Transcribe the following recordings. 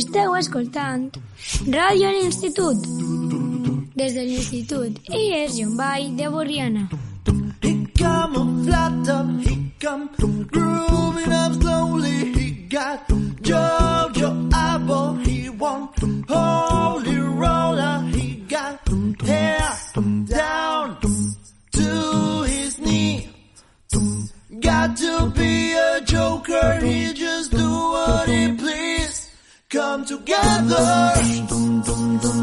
Esteu escoltant Ràdio a l'Institut. Des de l'Institut IES Llombai de Borriana. He come flat up, he come grooving up slowly. Together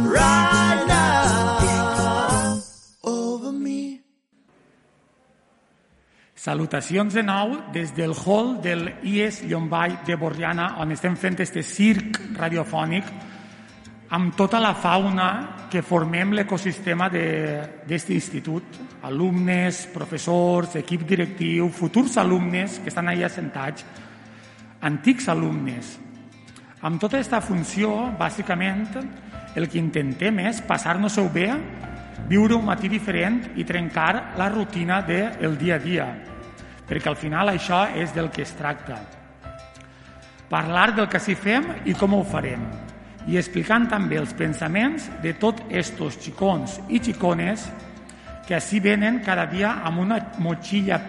right now over me. Salutacions de nou des del hall del IES Llombai de Borriana, on estem fent este circ radiofònic amb tota la fauna que formem l'ecosistema d'aquest institut. Alumnes, professors, equip directiu, futurs alumnes que estan allà assentats, antics alumnes. Amb tota aquesta funció, bàsicament, el que intentem és passar-nos-ho bé, viure un matí diferent i trencar la rutina del dia a dia, perquè al final això és del que es tracta. Parlar del que s'hi fem i com ho farem, i explicant també els pensaments de tots estos xicons i xicones que així venen cada dia amb una motxilla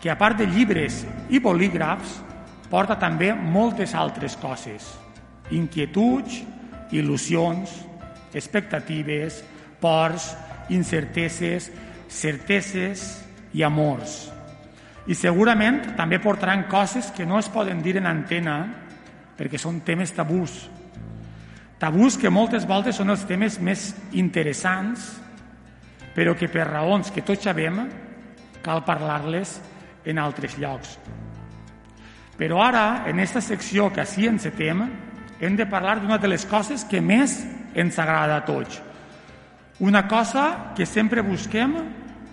que a part de llibres i bolígrafs porta també moltes altres coses. Inquietuds, il·lusions, expectatives, pors, incerteses, certeses i amors. I segurament també portaran coses que no es poden dir en antena perquè són temes tabús. Tabús que moltes voltes són els temes més interessants, però que per raons que tots sabem cal parlar-les en altres llocs. Però ara, en aquesta secció que així encetem, hem de parlar d'una de les coses que més ens agrada a tots. Una cosa que sempre busquem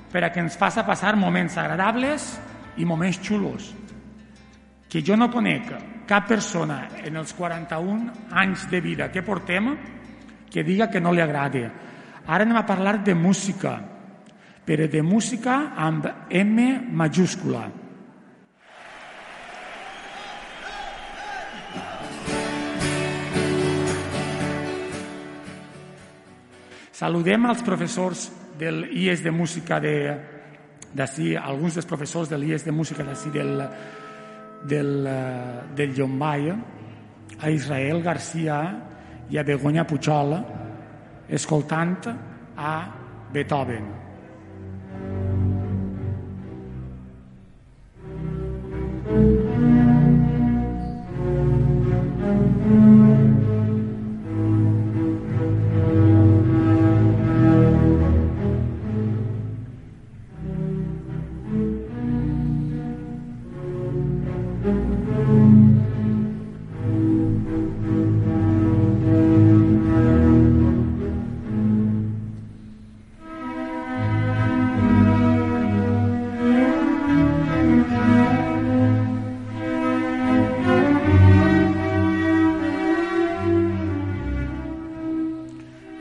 per a que ens faça passar moments agradables i moments xulos. Que jo no conec cap persona en els 41 anys de vida que portem que diga que no li agrada. Ara anem a parlar de música, però de música amb M majúscula. Saludem als professors del IES de música de d'ací, alguns dels professors de l'IES de música d'ací del, del, eh, del Llombai, a Israel Garcia i a Begoña Puigol, escoltant a Beethoven.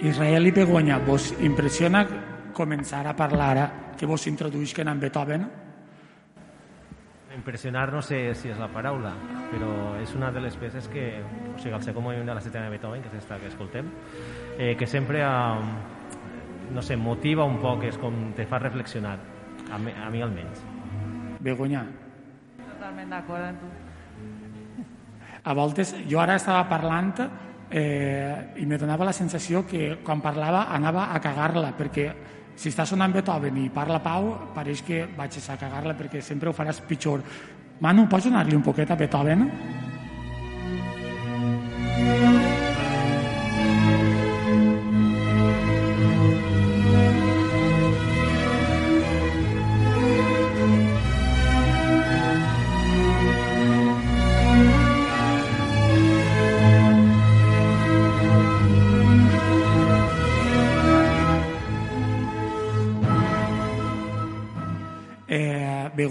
Israel i Begoña, vos impressiona començar a parlar que vos introduïsquen en Beethoven? Impressionar no sé si és la paraula, però és una de les peces que, o sigui, el segon moviment de la setena de Beethoven, que és esta que escoltem, eh, que sempre, eh, no sé, motiva un poc, és com te fa reflexionar, a mi, a mi almenys. Begoña, Totalment d'acord amb tu. a voltes, jo ara estava parlant eh, i me donava la sensació que quan parlava anava a cagar-la, perquè si està sonant Beethoven i parla Pau, pareix que vaig a cagar-la perquè sempre ho faràs pitjor. Manu, pots donar-li un poquet a Beethoven? Eh,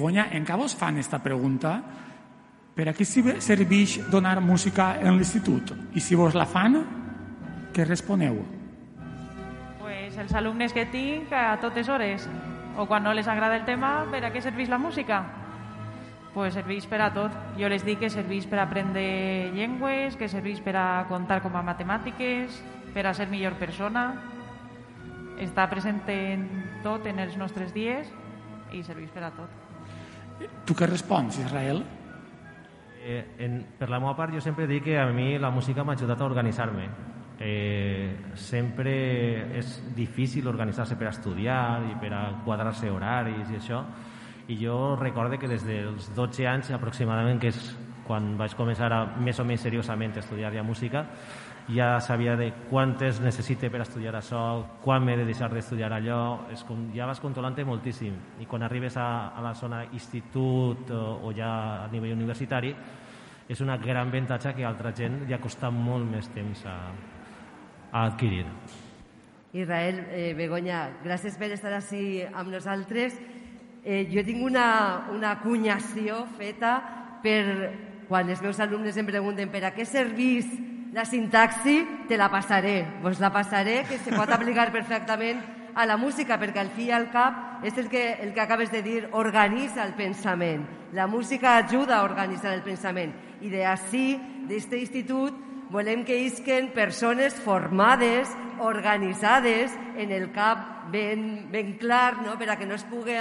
Begoña, en què vos fan esta pregunta? Per a què serveix donar música en l'institut? I si vos la fan, què responeu? Pues els alumnes que tinc a totes hores, o quan no les agrada el tema, per a què serveix la música? pues serveix per a tot. Jo les dic que serveix per aprendre llengües, que serveix per a comptar com a matemàtiques, per a ser millor persona. Està present en tot en els nostres dies i serveix per a tot. Tu què respons, Israel? Eh, en, per la meva part, jo sempre dic que a mi la música m'ha ajudat a organitzar-me. Eh, sempre és difícil organitzar-se per a estudiar i per a quadrar-se horaris i això. I jo recorde que des dels 12 anys aproximadament, que és quan vaig començar a, més o menys seriosament a estudiar ja música, ja sabia de quantes necessite per estudiar això, quan m'he de deixar d'estudiar allò, és com, ja vas controlant moltíssim. I quan arribes a, a la zona institut o, o ja a nivell universitari, és una gran avantatge que a altra gent li ha costat molt més temps a, a adquirir. Israel, eh, Begoña, gràcies per estar així amb nosaltres. Eh, jo tinc una, una cunyació feta per quan els meus alumnes em pregunten per a què servís la sintaxi, te la passaré. Vos la passaré, que se pot aplicar perfectament a la música, perquè al fi i al cap és el que, el que acabes de dir, organitza el pensament. La música ajuda a organitzar el pensament. I d'ací, d'aquest institut, volem que isquen persones formades, organitzades, en el cap ben, ben clar, no? per a que no es pugui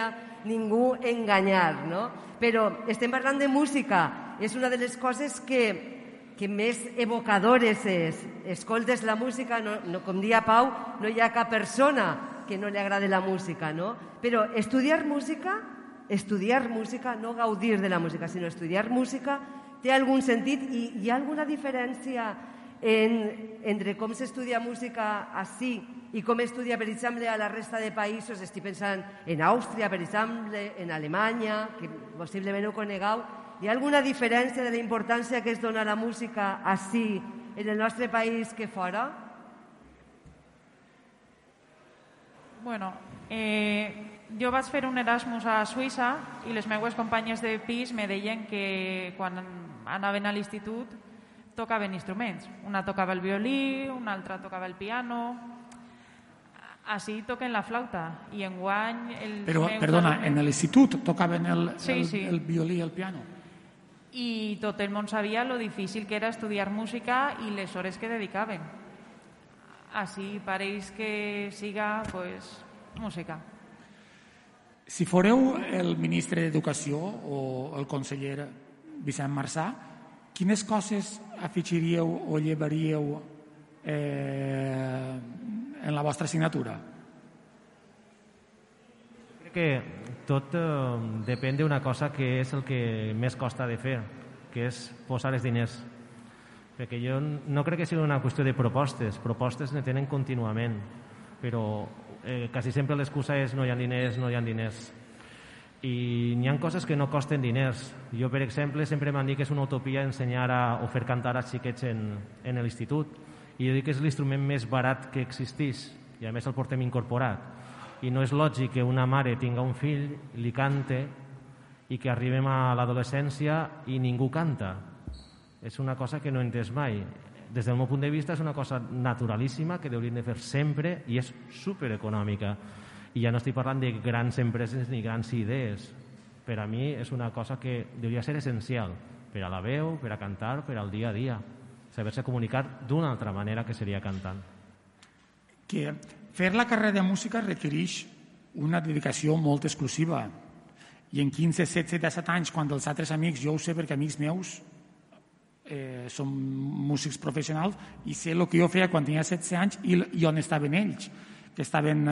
ningú enganyar. No? Però estem parlant de música. És una de les coses que, que més evocadores és. Escoltes la música, no, no, com dia Pau, no hi ha cap persona que no li agrade la música, no? Però estudiar música, estudiar música, no gaudir de la música, sinó estudiar música, té algun sentit i hi ha alguna diferència en, entre com s'estudia música així i com estudia, per exemple, a la resta de països, estic pensant en Àustria, per exemple, en Alemanya, que possiblement ho conegueu, hi ha alguna diferència de la importància que es dona a la música així en el nostre país que fora? Bueno, eh, jo vaig fer un Erasmus a Suïssa i les meues companyes de pis me deien que quan anaven a l'institut tocaven instruments. Una tocava el violí, una altra tocava el piano, així toquen la flauta i enguany... Els Però, meus perdona, alumnes- en l'institut tocaven el, Sí, el, sí. el violí i el piano. I tot el món sabia lo difícil que era estudiar música i les hores que dedicaven. Així pareix que siga pues, música. Si foreu el ministre d'Educació o el conseller Vicent Marçà, quines coses afegiríeu o llevaríeu eh, en la vostra assignatura? Crec que tot eh, depèn d'una cosa que és el que més costa de fer, que és posar els diners. Perquè jo no crec que sigui una qüestió de propostes, propostes ne tenen contínuament, però eh, quasi sempre l'excusa és no hi ha diners, no hi ha diners. I n'hi ha coses que no costen diners. Jo, per exemple, sempre m'han dit que és una utopia ensenyar a, o fer cantar a xiquets en, en l'institut. I jo dic que és l'instrument més barat que existeix i a més el portem incorporat. I no és lògic que una mare tinga un fill, li cante i que arribem a l'adolescència i ningú canta. És una cosa que no he entès mai. Des del meu punt de vista és una cosa naturalíssima que haurien de fer sempre i és supereconòmica. I ja no estic parlant de grans empreses ni grans idees. Per a mi és una cosa que hauria ser essencial per a la veu, per a cantar, per al dia a dia. Saber-se comunicar d'una altra manera que seria cantant. que fer la carrera de música requereix una dedicació molt exclusiva. I en 15, 16, 17 anys, quan els altres amics, jo ho sé perquè amics meus eh, són músics professionals i sé el que jo feia quan tenia 16 anys i, i on estaven ells, que estaven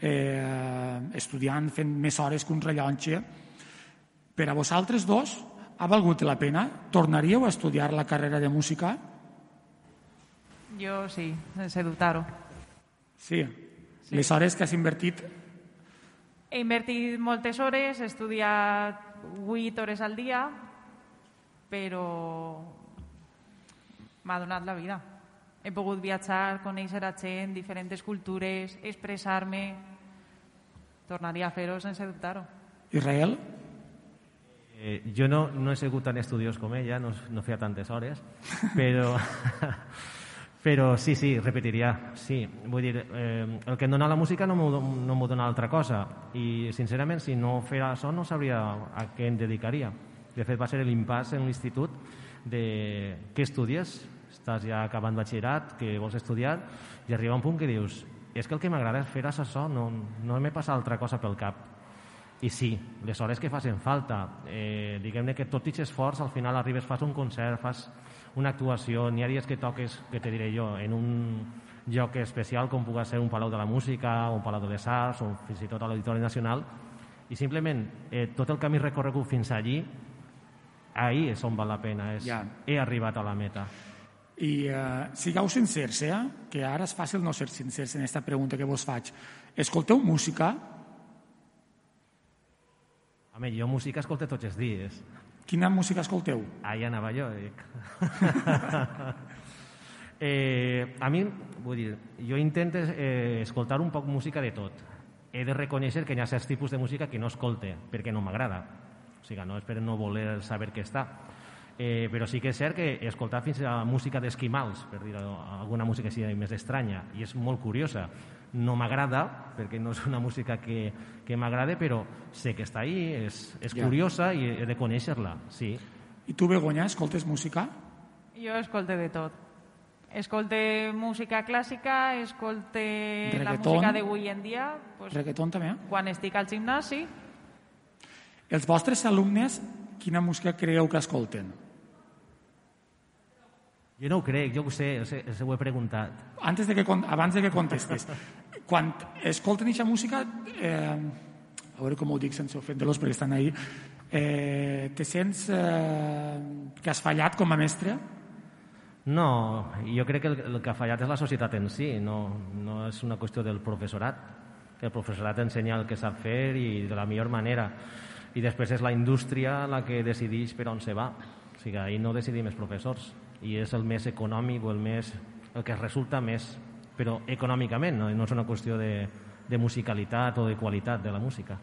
eh, estudiant, fent més hores que un rellotge. Per a vosaltres dos, ha valgut la pena? Tornaríeu a estudiar la carrera de música? Jo sí, sense dubtar-ho. Sí. sí. Les hores que has invertit He invertit moltes hores, he estudiat 8 hores al dia, però m'ha donat la vida. He pogut viatjar, conèixer a gent, diferents cultures, expressar-me. Tornaria a fer-ho sense dubtar-ho. Israel? Eh, jo no, no he sigut tan estudiós com ella, no, no feia tantes hores, però, però sí, sí, repetiria, sí. Vull dir, eh, el que em dona la música no m'ho no dona altra cosa i, sincerament, si no fera això no sabria a què em dedicaria. De fet, va ser l'impàs en l'institut de què estudies? Estàs ja acabant batxillerat, que vols estudiar, i arriba un punt que dius és que el que m'agrada és fer això, no, no m'he passat altra cosa pel cap. I sí, les hores que facin falta, eh, diguem-ne que tot i esforç, al final arribes, fas un concert, fas una actuació, n'hi ha dies que toques, que te diré jo, en un lloc especial com pugui ser un Palau de la Música, un Palau de les Arts o fins i tot a l'Auditori Nacional, i simplement eh, tot el camí recorregut fins allí, ahir és on val la pena, és, Ja. he arribat a la meta. I uh, sigueu sincers, eh? que ara és fàcil no ser sincers en aquesta pregunta que vos faig. Escolteu música? Home, jo música escolto tots els dies. Quina música escolteu? Ahí anava jo, dic. eh, a mi, vull dir, jo intento eh, escoltar un poc música de tot. He de reconèixer que hi ha certs tipus de música que no escolte, perquè no m'agrada. O sigui, no és per no voler saber què està. Eh, però sí que és cert que escoltar fins a música d'esquimals, per dir alguna música així més estranya, i és molt curiosa. No m'agrada, perquè no és una música que, que m'agrada, però sé que està ahí, és, és Ja. curiosa i he de conèixer-la, sí. I tu, Begoña, escoltes música? Jo escolte de tot. Escolte música clàssica, escolte la Reggaeton. música d'avui en dia, pues, Reggaeton també? quan estic al gimnasi, Els vostres alumnes, quina música creieu que escolten? Jo no ho crec, jo ho sé, ho, he preguntat. Antes de que, abans de que contestes, quan escolten aquesta música, eh, a veure com ho dic sense ofendre-los perquè estan ahí, eh, te sents eh, que has fallat com a mestre? No, jo crec que el, el que ha fallat és la societat en si, no, no és una qüestió del professorat, que el professorat ensenya el que sap fer i de la millor manera. I després és la indústria la que decideix per on se va. O sigui, ahir no decidim els professors. I és el més econòmic o el, més, el que resulta més, però econòmicament, no, no és una qüestió de, de musicalitat o de qualitat de la música.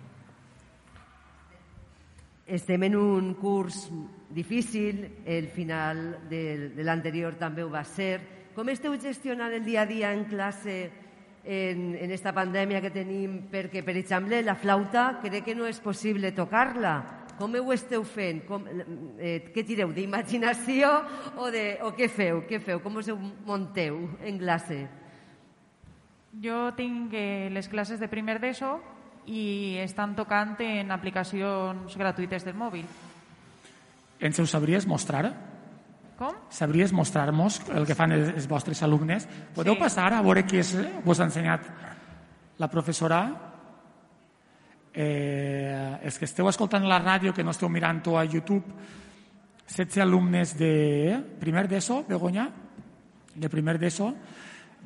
Estem en un curs difícil, el final de, de l'anterior també ho va ser. Com esteu gestionant el dia a dia en classe en, en esta pandèmia que tenim? Perquè, per exemple, la flauta crec que no és possible tocar-la. Com ho esteu fent? Com, eh, què tireu, d'imaginació o, de, o què feu? Què feu? Com us ho monteu en classe? Jo tinc eh, les classes de primer d'ESO i estan tocant en aplicacions gratuïtes del mòbil. Ens ho sabries mostrar? Com? Sabries mostrar-nos el que fan els, els vostres alumnes? Podeu Sí. passar a veure què vos ha ensenyat la professora? Eh, els que esteu escoltant la ràdio, que no esteu mirant-ho a YouTube, 16 alumnes de primer d'ESO, Begoña, de primer d'ESO,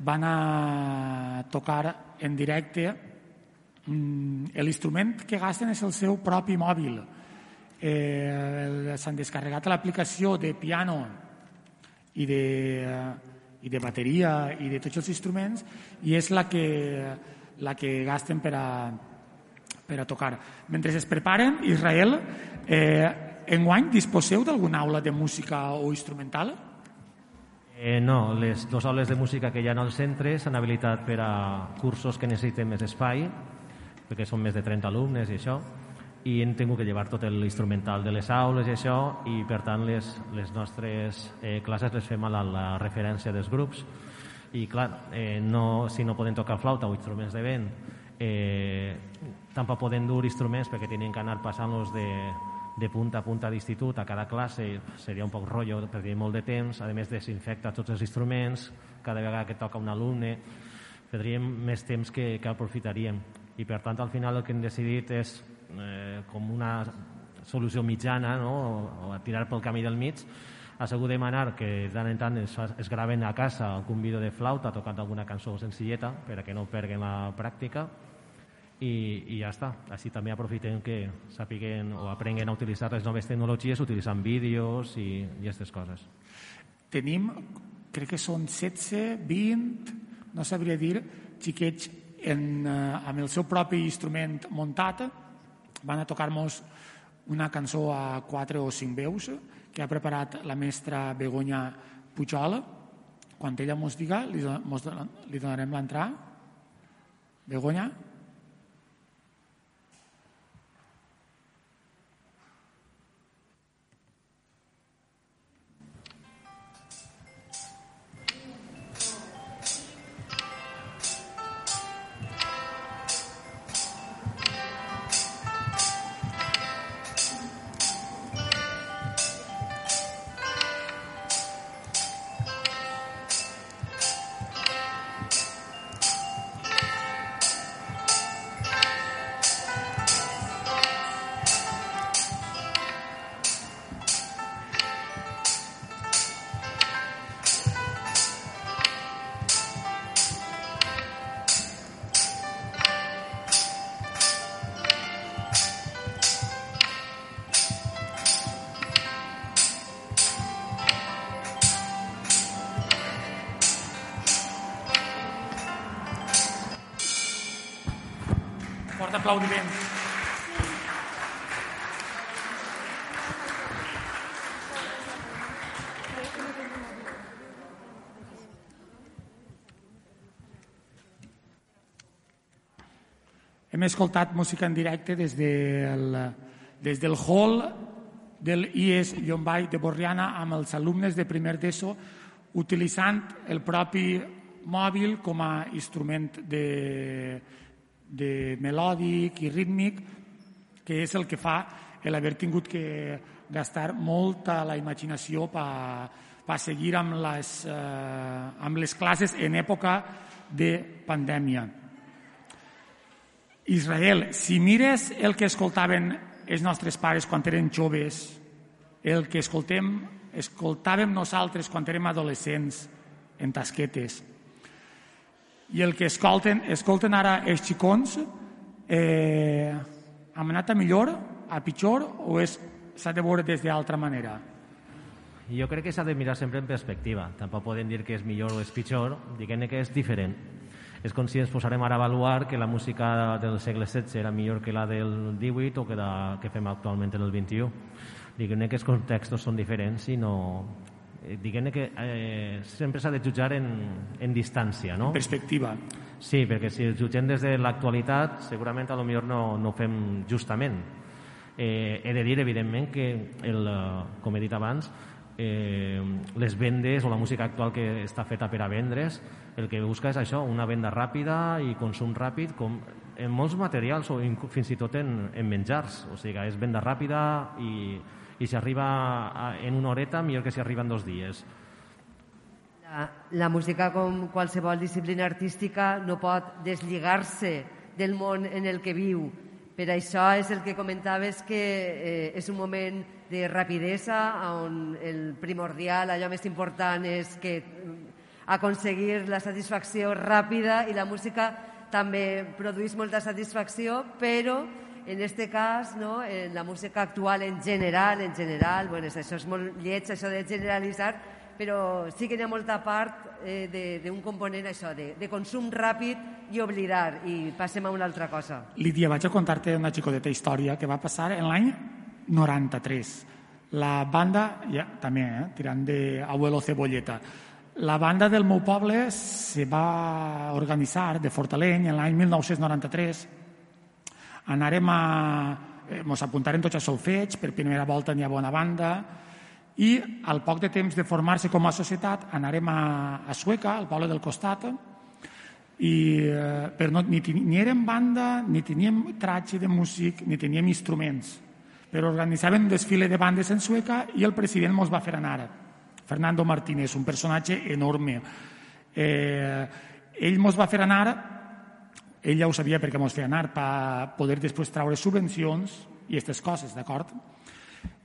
van a tocar en directe mm, l'instrument que gasten és el seu propi mòbil. Eh, S'han descarregat l'aplicació de piano i de, i de bateria i de tots els instruments i és la que, la que gasten per a, per a tocar. Mentre es preparen, Israel, eh, enguany disposeu d'alguna aula de música o instrumental? Eh, no, les dues aules de música que hi ha al centre s'han habilitat per a cursos que necessiten més espai, perquè són més de 30 alumnes i això, i hem tingut que llevar tot l'instrumental de les aules i això, i per tant les, les nostres eh, classes les fem a la, la referència dels grups. I clar, eh, no, si no poden tocar flauta o instruments de vent, eh, tampoc poden dur instruments perquè tenen que anar passant-los de, de punta a punta d'institut a cada classe seria un poc rotllo, perdria molt de temps a més desinfecta tots els instruments cada vegada que toca un alumne perdríem més temps que, que aprofitaríem i per tant al final el que hem decidit és eh, com una solució mitjana no? o, o a tirar pel camí del mig ha sigut demanar que tant en tant es, es graven a casa algun vídeo de flauta tocant alguna cançó senzilleta per a que no perguen la pràctica i, i ja està. Així també aprofitem que sàpiguen o aprenguen a utilitzar les noves tecnologies utilitzant vídeos i, i aquestes coses. Tenim, crec que són 16, 20, no sabria dir, xiquets en, eh, amb el seu propi instrument muntat van a tocar-nos una cançó a quatre o cinc veus que ha preparat la mestra Begoña Pujol. Quan ella mos diga, li, mos, li donarem l'entrada. Begoña? fort aplaudiment. Hem escoltat música en directe des del, des del hall del IES Llombai de Borriana amb els alumnes de primer d'ESO utilitzant el propi mòbil com a instrument de, de melòdic i rítmic que és el que fa l'haver tingut que gastar molta la imaginació per pa seguir amb les, eh, amb les classes en època de pandèmia. Israel, si mires el que escoltaven els nostres pares quan eren joves, el que escoltem, escoltàvem nosaltres quan érem adolescents en tasquetes, i el que escolten, escolten ara els xicons, eh, hem anat a millor, a pitjor, o s'ha de veure des d'altra manera? Jo crec que s'ha de mirar sempre en perspectiva. Tampoc podem dir que és millor o és pitjor, diguem que és diferent. És com si ens posarem ara a avaluar que la música del segle XVI era millor que la del XVIII o que la que fem actualment en el XXI. Diguem que els contextos són diferents i no... Eh, diguem que eh, sempre s'ha de jutjar en, en distància, no? Perspectiva. Sí, perquè si el jutgem des de l'actualitat segurament a lo millor no, no ho fem justament. Eh, he de dir, evidentment, que, el, eh, com he dit abans, eh, les vendes o la música actual que està feta per a vendre's el que busca és això, una venda ràpida i consum ràpid, com en molts materials o fins i tot en, en menjars. O sigui, és venda ràpida i, i si arriba en una horeta, millor que si arriba en dos dies. La, la música, com qualsevol disciplina artística, no pot deslligar-se del món en el que viu. Per això és el que comentaves que eh, és un moment de rapidesa on el primordial, allò més important és que aconseguir la satisfacció ràpida i la música també produeix molta satisfacció, però en aquest cas, no, en la música actual en general, en general, bueno, això és molt lleig, això de generalitzar, però sí que hi ha molta part eh, d'un component això, de, de consum ràpid i oblidar, i passem a una altra cosa. Lídia, vaig a contar-te una xicoteta història que va passar en l'any 93. La banda, ja, també, eh, tirant de Abuelo Cebolleta, la banda del meu poble se va organitzar de Fortaleny en l'any 1993. Anarem a... Eh, mos apuntarem tots a solfeig, per primera volta n'hi ha bona banda, i al poc de temps de formar-se com a societat anarem a, a Sueca, al poble del costat, i eh, per no, ni, ni érem banda, ni teníem tratge de músic, ni teníem instruments, però organitzaven un desfile de bandes en Sueca i el president mos va fer anar. Fernando Martínez, un personatge enorme. Eh, ell mos va fer anar, ell ja ho sabia perquè mos feia anar, per poder després traure subvencions i aquestes coses, d'acord?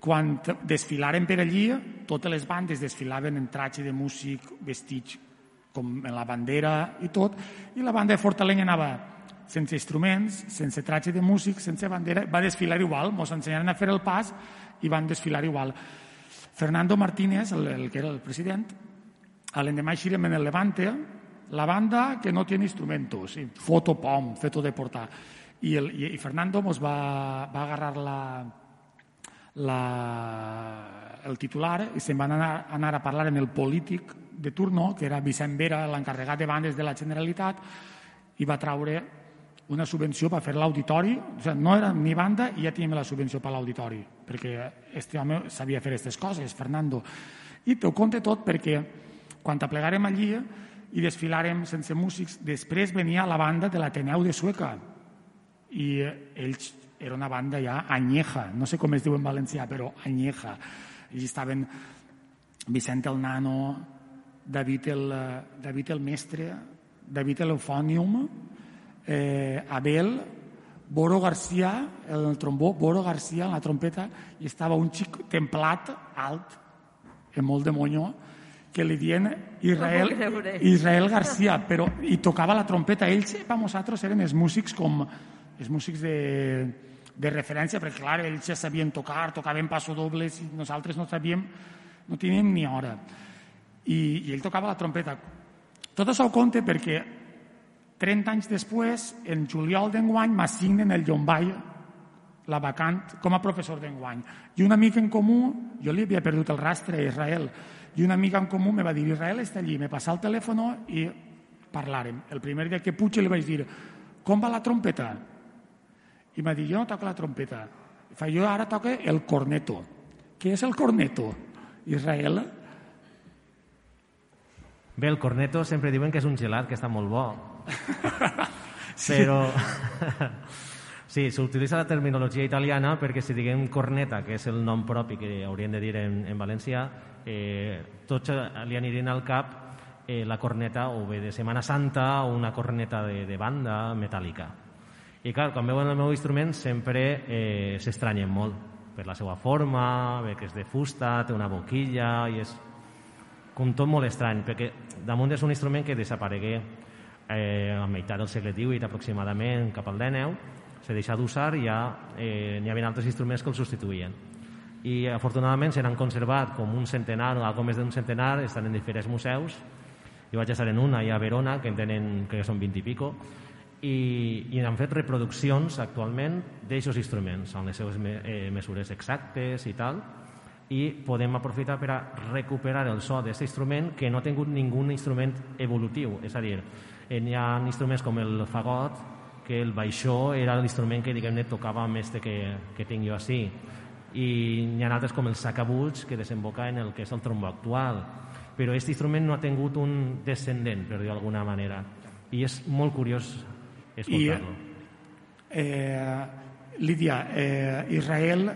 Quan desfilaren per allí, totes les bandes desfilaven en tratge de músic, vestits com en la bandera i tot, i la banda de Fortaleny anava sense instruments, sense tratge de músic, sense bandera, va desfilar igual, mos ensenyaren a fer el pas i van desfilar igual. Fernando Martínez, el, el que era el president, l'endemà eixirem en el Levante, la banda que no tiene instrumentos, i foto pom, feto de portar. I, el, i, i Fernando mos va, va agarrar la, la, el titular i se'n van anar, anar a parlar amb el polític de turno, que era Vicent Vera, l'encarregat de bandes de la Generalitat, i va traure una subvenció per fer l'auditori, o sigui, no era ni banda i ja teníem la subvenció per l'auditori, perquè este home sabia fer aquestes coses, Fernando. I t'ho conte tot perquè quan aplegarem allí i desfilarem sense músics, després venia la banda de l'Ateneu de Sueca. I ells era una banda ja anyeja, no sé com es diu en valencià, però anyeja. I estaven Vicent el Nano, David el, David el Mestre, David l'Eufònium, eh, Abel, Boro García, el trombó, Boro García en la trompeta, i estava un xic templat, alt, en molt de monyó, que li dien Israel, Israel García, però, i tocava la trompeta. Ells, per nosaltres, eren els músics com els músics de, de referència, perquè, clar, ells ja sabien tocar, tocaven passodobles, i nosaltres no sabíem, no teníem ni hora. I, i ell tocava la trompeta. Tot això ho conte perquè 30 anys després, en juliol d'enguany, m'assignen el Llombai, la vacant, com a professor d'enguany. I un amic en comú, jo li havia perdut el rastre a Israel, i una amiga en comú me va dir, Israel està allí, me passa el telèfon i parlàrem. El primer dia que puig li vaig dir, com va la trompeta? I m'ha dit, jo no toco la trompeta. Fa, jo ara toco el corneto. Què és el corneto? Israel? Bé, el corneto sempre diuen que és un gelat, que està molt bo. sí. Però... sí, s'utilitza la terminologia italiana perquè si diguem corneta, que és el nom propi que haurien de dir en, en valencià, eh, tots li anirien al cap eh, la corneta o bé de Setmana Santa o una corneta de, de banda metàl·lica. I clar, quan veuen el meu instrument sempre eh, s'estranyen molt per la seva forma, bé que és de fusta, té una boquilla i és com tot molt estrany, perquè damunt és un instrument que desaparegué eh, a meitat del segle XVIII aproximadament cap al XIX, se deixà d'usar i ja eh, n'hi havia altres instruments que el substituïen. I afortunadament s'han conservat com un centenar o algo més d'un centenar, estan en diferents museus. Jo vaig estar en una i a Verona, que en tenen, crec que són 20 i pico, i, i han fet reproduccions actualment d'aixòs instruments, amb les seves me, eh, mesures exactes i tal, i podem aprofitar per a recuperar el so d'aquest instrument que no ha tingut ningú instrument evolutiu, és a dir, eh, hi ha instruments com el fagot, que el baixó era l'instrument que diguem-ne tocava més de que, que tinc jo així i hi ha altres com el sacabuig que desemboca en el que és el trombó actual però aquest instrument no ha tingut un descendent per dir d'alguna manera i és molt curiós escoltar-lo. Eh, Lídia, eh, Israel,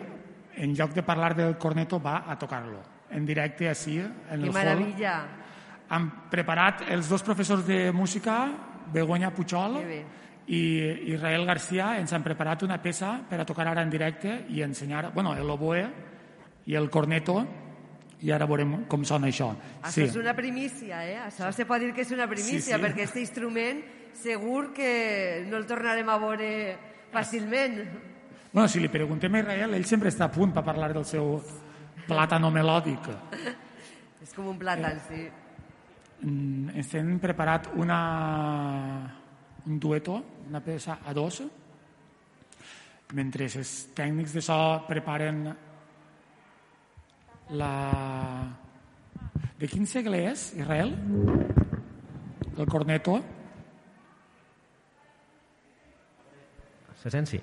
en lloc de parlar del corneto, va a tocar-lo en directe així, en Que el maravilla. hall. Han preparat els dos professors de música, Begoña Puchol Que bé. I Israel Garcia, ens han preparat una peça per a tocar ara en directe i ensenyar, bueno, el oboe i el corneto, i ara veurem com sona això. Això és una primícia, eh? Això se pot dir que és una primícia, Sí, sí. perquè aquest instrument segur que no el tornarem a veure fàcilment. Bueno, si li preguntem a Israel, ell sempre està a punt per parlar del seu plàtano melòdic. És com un plàtan, sí. Mm, ens hem preparat una, un dueto, una peça a dos, mentre els tècnics de so preparen la... De quin segle és, Israel? El corneto? Se sent sí.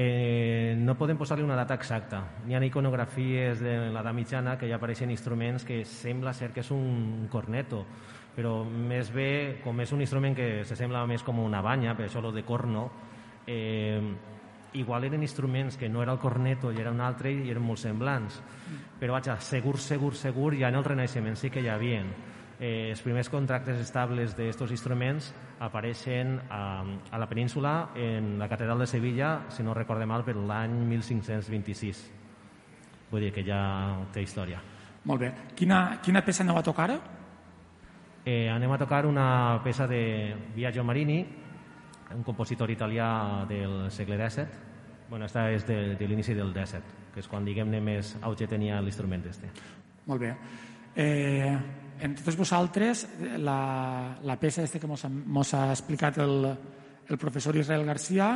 Eh, no podem posar-li una data exacta. Hi ha iconografies de l'edat mitjana que ja apareixen instruments que sembla ser que és un corneto, però més bé, com és un instrument que se sembla més com una banya, per això lo de corno, eh, igual eren instruments que no era el corneto i era un altre i eren molt semblants. Però vaja, segur, segur, segur, ja en el Renaixement sí que hi havia. Eh, els primers contractes estables d'aquests instruments apareixen a, a la península en la catedral de Sevilla, si no recorde mal, per l'any 1526. Vull dir que ja té història. Molt bé. Quina, quina peça aneu a tocar? Eh, anem a tocar una peça de Biagio Marini, un compositor italià del segle XVII. Bueno, esta és de, de l'inici del XVII, que és quan, diguem-ne, més auge tenia l'instrument este. Molt bé. Eh, entre tots vosaltres, la, la peça este que mos ha explicat el, el professor Israel Garcia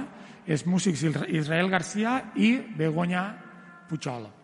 és músics Israel Garcia i Begoña Puchol.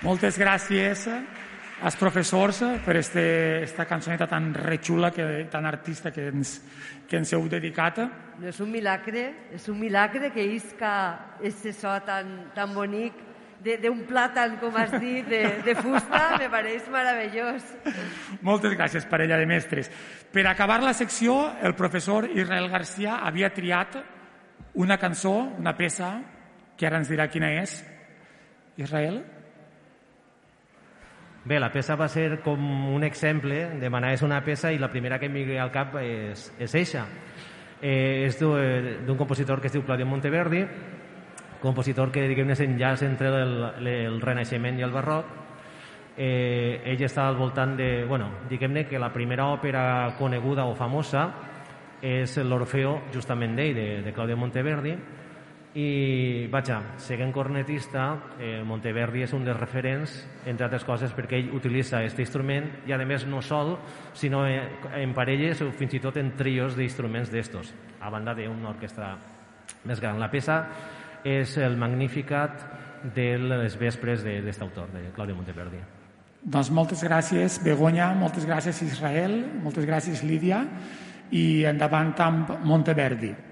Moltes gràcies als professors per este, esta cançoneta tan rechula, que, tan artista que ens, que ens heu dedicat. No és un milagre, és un milagre que isca ese so tan, tan bonic de- d'un plàtan, com has dit, de, de fusta, me pareix meravellós. Moltes gràcies, parella de mestres. Per acabar la secció, el professor Israel Garcia havia triat una cançó, una peça, que ara ens dirà quina és. Israel? Bé, la peça va ser com un exemple, demanaves una peça i la primera que em ve al cap és, és eixa. Eh, és d'un d'un compositor que es diu Claudio Monteverdi, compositor que diguem-ne s'enllaç entre el, el Renaixement i el Barroc. Eh, ell està al voltant de... Bueno, diguem-ne que la primera òpera coneguda o famosa és l'Orfeo, justament d'ell, de, de Claudio Monteverdi, i, vaja, seguint cornetista, eh, Monteverdi és un dels referents, entre altres coses, perquè ell utilitza aquest instrument i, a més, no sol, sinó eh, en parelles o fins i tot en trios d'instruments d'estos, a banda d'una orquestra més gran. La peça és el Magnificat de les vespres d'aquest autor, de Claudio Monteverdi. Doncs moltes gràcies, Begoña, moltes gràcies, Israel, moltes gràcies, Lídia, i endavant amb Monteverdi.